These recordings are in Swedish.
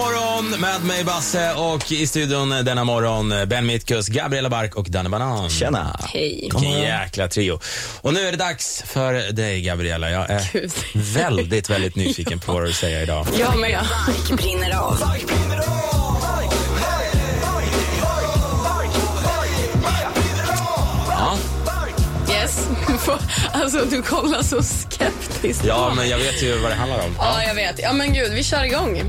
morgon med mig Basse och i studion denna morgon Ben Mitkus, Gabriella Bark och Danne Banan. Tjena. Hej. Vilken jäkla trio. Och nu är det dags för dig Gabriella. Jag är Gud. väldigt, väldigt nyfiken på vad du säger idag. Jag med. Mark brinner av. Ja, Yes. Alltså, du kollar så skeptiskt. ja men jag vet ju vad det handlar om. Ja, jag vet. Ja, men gud, vi kör igång. Eh,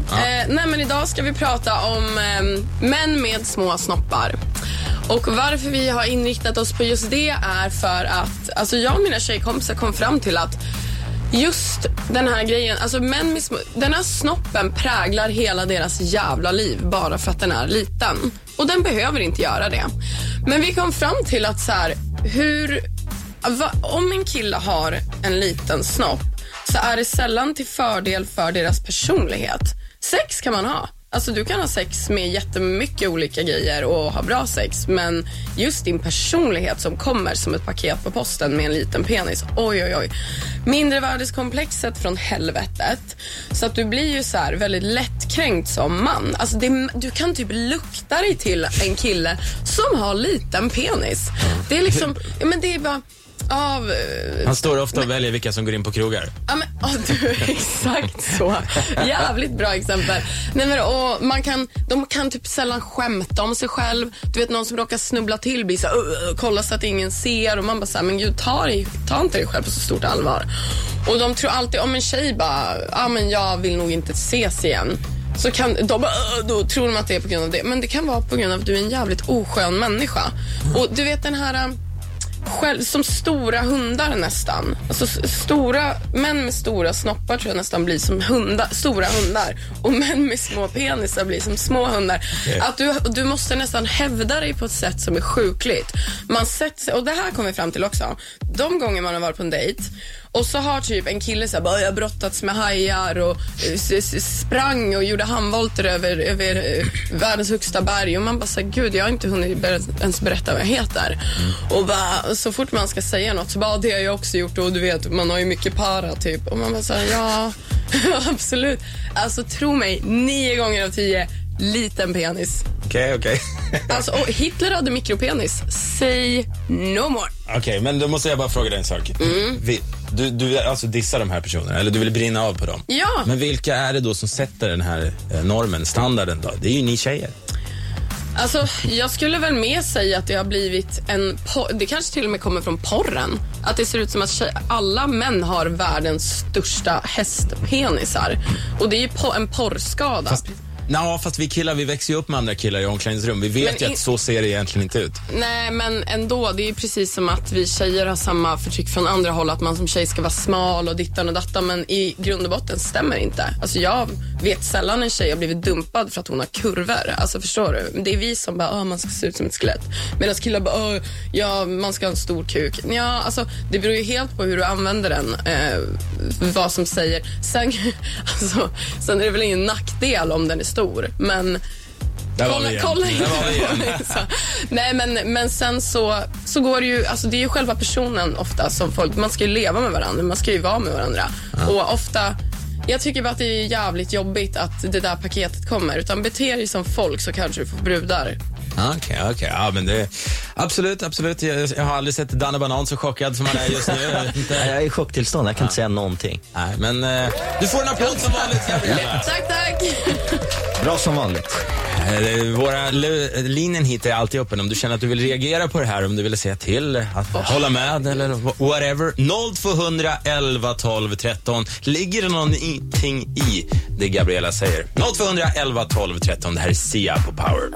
nej, men idag ska vi prata om eh, män med små snoppar. Och varför vi har inriktat oss på just det är för att alltså jag och mina tjejkompisar kom fram till att just den här grejen, alltså män med små, den här snoppen präglar hela deras jävla liv bara för att den är liten. Och den behöver inte göra det. Men vi kom fram till att så här, hur, om en kille har en liten snopp så är det sällan till fördel för deras personlighet. Sex kan man ha. Alltså du kan ha sex med jättemycket olika grejer och ha bra sex men just din personlighet som kommer som ett paket på posten med en liten penis. Oj, oj, oj. Mindrevärdeskomplexet från helvetet. Så att du blir ju så här väldigt lättkränkt som man. Alltså det, du kan typ lukta dig till en kille som har liten penis. Det är liksom, men det är bara av eh, Han står ofta och väljer vilka som går in på krogar. Ja, men, åh, du, exakt så. Jävligt bra exempel. Nej, men, och man kan, de kan typ sällan skämta om sig själv. Du vet någon som råkar snubbla till blir så här, ugh", kolla så att ingen ser och man bara så här, men gud ta, dig, ta inte dig själv på så stort allvar. Och de tror alltid, om en tjej bara, ja men jag vill nog inte ses igen. Så kan de då tror de att det är på grund av det. Men det kan vara på grund av att du är en jävligt oskön människa. Och du vet den här själv, som stora hundar nästan. Alltså stora, män med stora snoppar tror jag nästan blir som hundar, stora hundar. Och män med små penisar blir som små hundar. Att du, du måste nästan hävda dig på ett sätt som är sjukligt. Man sätter sig, och det här kommer vi fram till också. De gånger man har varit på en dejt och så har typ en kille så här, bara, jag har brottats med hajar och eh, sprang och gjorde handvolter över, över eh, världens högsta berg. Och man bara så här, gud jag har inte hunnit ber- ens berätta vad jag heter. Och bara, så fort man ska säga något så bara, det har jag också gjort och du vet, man har ju mycket para typ. Och man bara så här, ja, absolut. Alltså tro mig, nio gånger av tio, liten penis. Okej, okej. Alltså, och Hitler hade mikropenis. Say no more. Okej, men då måste jag bara fråga dig en sak. Mm. Vi, du, du alltså dissar de här personerna, eller du vill brinna av på dem. Ja. Men vilka är det då som sätter den här eh, normen, standarden då? Det är ju ni tjejer. Alltså, jag skulle väl mer säga att det har blivit en... po- Det kanske till och med kommer från porren. Att det ser ut som att tjej, alla män har världens största hästpenisar. Och det är ju po- en porrskada. Fast, Nå, fast vi killar vi växer ju upp med andra killar i omklädningsrum. Vi vet ju att så ser det egentligen inte ut. Nej, men ändå. Det är ju precis som att vi tjejer har samma förtryck från andra håll. Att man som tjej ska vara smal och dittan och dattan. Men i grund och botten stämmer inte. Alltså jag vet sällan en tjej har blivit dumpad för att hon har kurvor. Alltså förstår du? Det är vi som bara, "Åh, man ska se ut som ett skelett. Medan killar bara, "Åh, ja, man ska ha en stor kuk. Ja, alltså det beror ju helt på hur du använder den. Eh, vad som säger. Sen, alltså, sen är det väl ingen nackdel om den är stor. Men Där var vi kolla, kolla Där inte var vi på mig. Så. Nej, men, men sen så, så går det ju, alltså det är ju själva personen ofta som folk, man ska ju leva med varandra, man ska ju vara med varandra. Och ofta, jag tycker bara att det är jävligt jobbigt att det där paketet kommer. Utan bete dig som folk så kanske du får brudar. Okej, okej. Ja, men det... Absolut, absolut. Jag, jag har aldrig sett Danne Banan så chockad som han är just nu. Jag inte. Jag är i chocktillstånd, jag kan inte säga någonting. Nej, men eh, du får en applåd som vanligt, Gabriella. Tack, tack! Bra som vanligt. Eh, Våra linjen hit är alltid öppen om du känner att du vill reagera på det här, om du vill säga till, att hålla med eller wha- whatever. 0200 11 12 13. Ligger det någonting i det Gabriella säger? 0200 11 12 13. Det här är Sia på Power.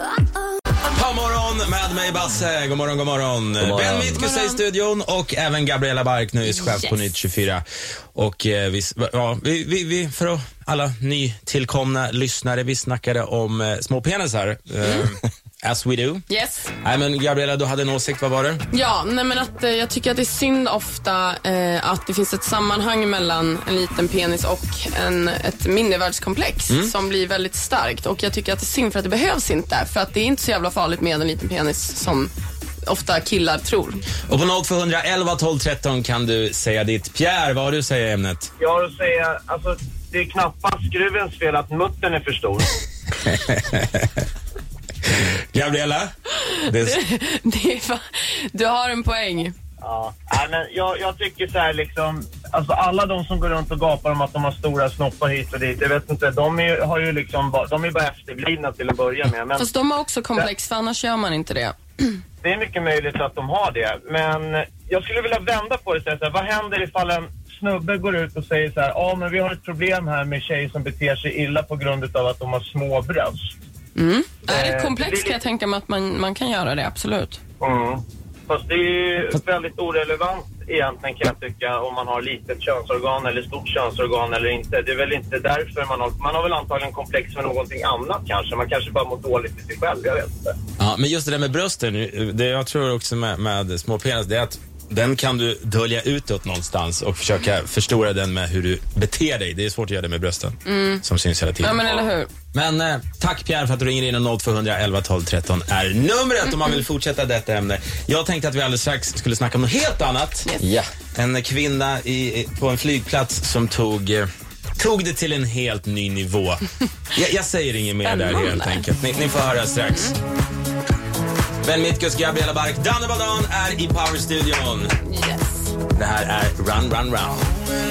God morgon med mig Basse. God morgon, god morgon. morgon. Ben Mitkus är i studion och även Gabriella Bark, nyhetschef på Yes. Nytt 24. Och eh, vi, ja, vi, vi, vi, för alla nytillkomna lyssnare, vi snackade om eh, små penisar. As we do. Yes. Nej men Gabriella, du hade en åsikt, vad var det? Ja, nej men att eh, jag tycker att det är synd ofta eh, att det finns ett sammanhang mellan en liten penis och en, ett mindervärdeskomplex som blir väldigt starkt. Och jag tycker att det är synd för att det behövs inte. För att det är inte så jävla farligt med en liten penis som ofta killar tror. Och på 0200 11 12 13 kan du säga ditt. Pierre, vad har du att säga i ämnet? Jag har att säga, alltså det är knappast skruvens fel att muttern är för stor. Gabriella? Det är, Det är fa- du har en poäng. Ja, Nej, men jag, jag tycker så här liksom, alltså alla de som går runt och gapar om att de har stora snoppar hit och dit, jag vet inte, de är, har ju liksom, bara- de är bara efterblivna till att börja med. Men Fast de har också komplex, för annars gör man inte det. det är mycket möjligt att de har det. Men jag skulle vilja vända på det och säga så här, vad händer ifall en snubbe går ut och säger så här, ja men vi har ett problem här med tjejer som beter sig illa på grund av att de har små bröst. Är det Eh, komplex det är kan jag tänka mig att man, man kan göra det, absolut. Mm. Fast det är ju väldigt orelevant egentligen kan jag tycka om man har litet könsorgan eller stort könsorgan eller inte. Det är väl inte därför man har... Man har väl antagligen komplex för någonting annat kanske. Man kanske bara mår dåligt i sig själv, jag vet inte. ja, men just det där med brösten, det jag tror också med, med små penis, det är att den kan du dölja utåt någonstans och försöka förstora den med hur du beter dig. Det är svårt att göra det med brösten, som syns hela tiden. Ja, men eller hur? Men eh, tack Pierre för att du ringer in och 0211 12 13 är numret om man vill fortsätta detta ämne. Jag tänkte att vi alldeles strax skulle snacka om något helt annat. Ja. En kvinna i, på en flygplats som tog, eh, tog det till en helt ny nivå. jag, jag säger inget mer där helt enkelt. Ni, ni får höra strax. Ben Mitkus, Gabriella Bark, Danne Badan är i Powerstudion. Yes. Det här är Run, Run, Run.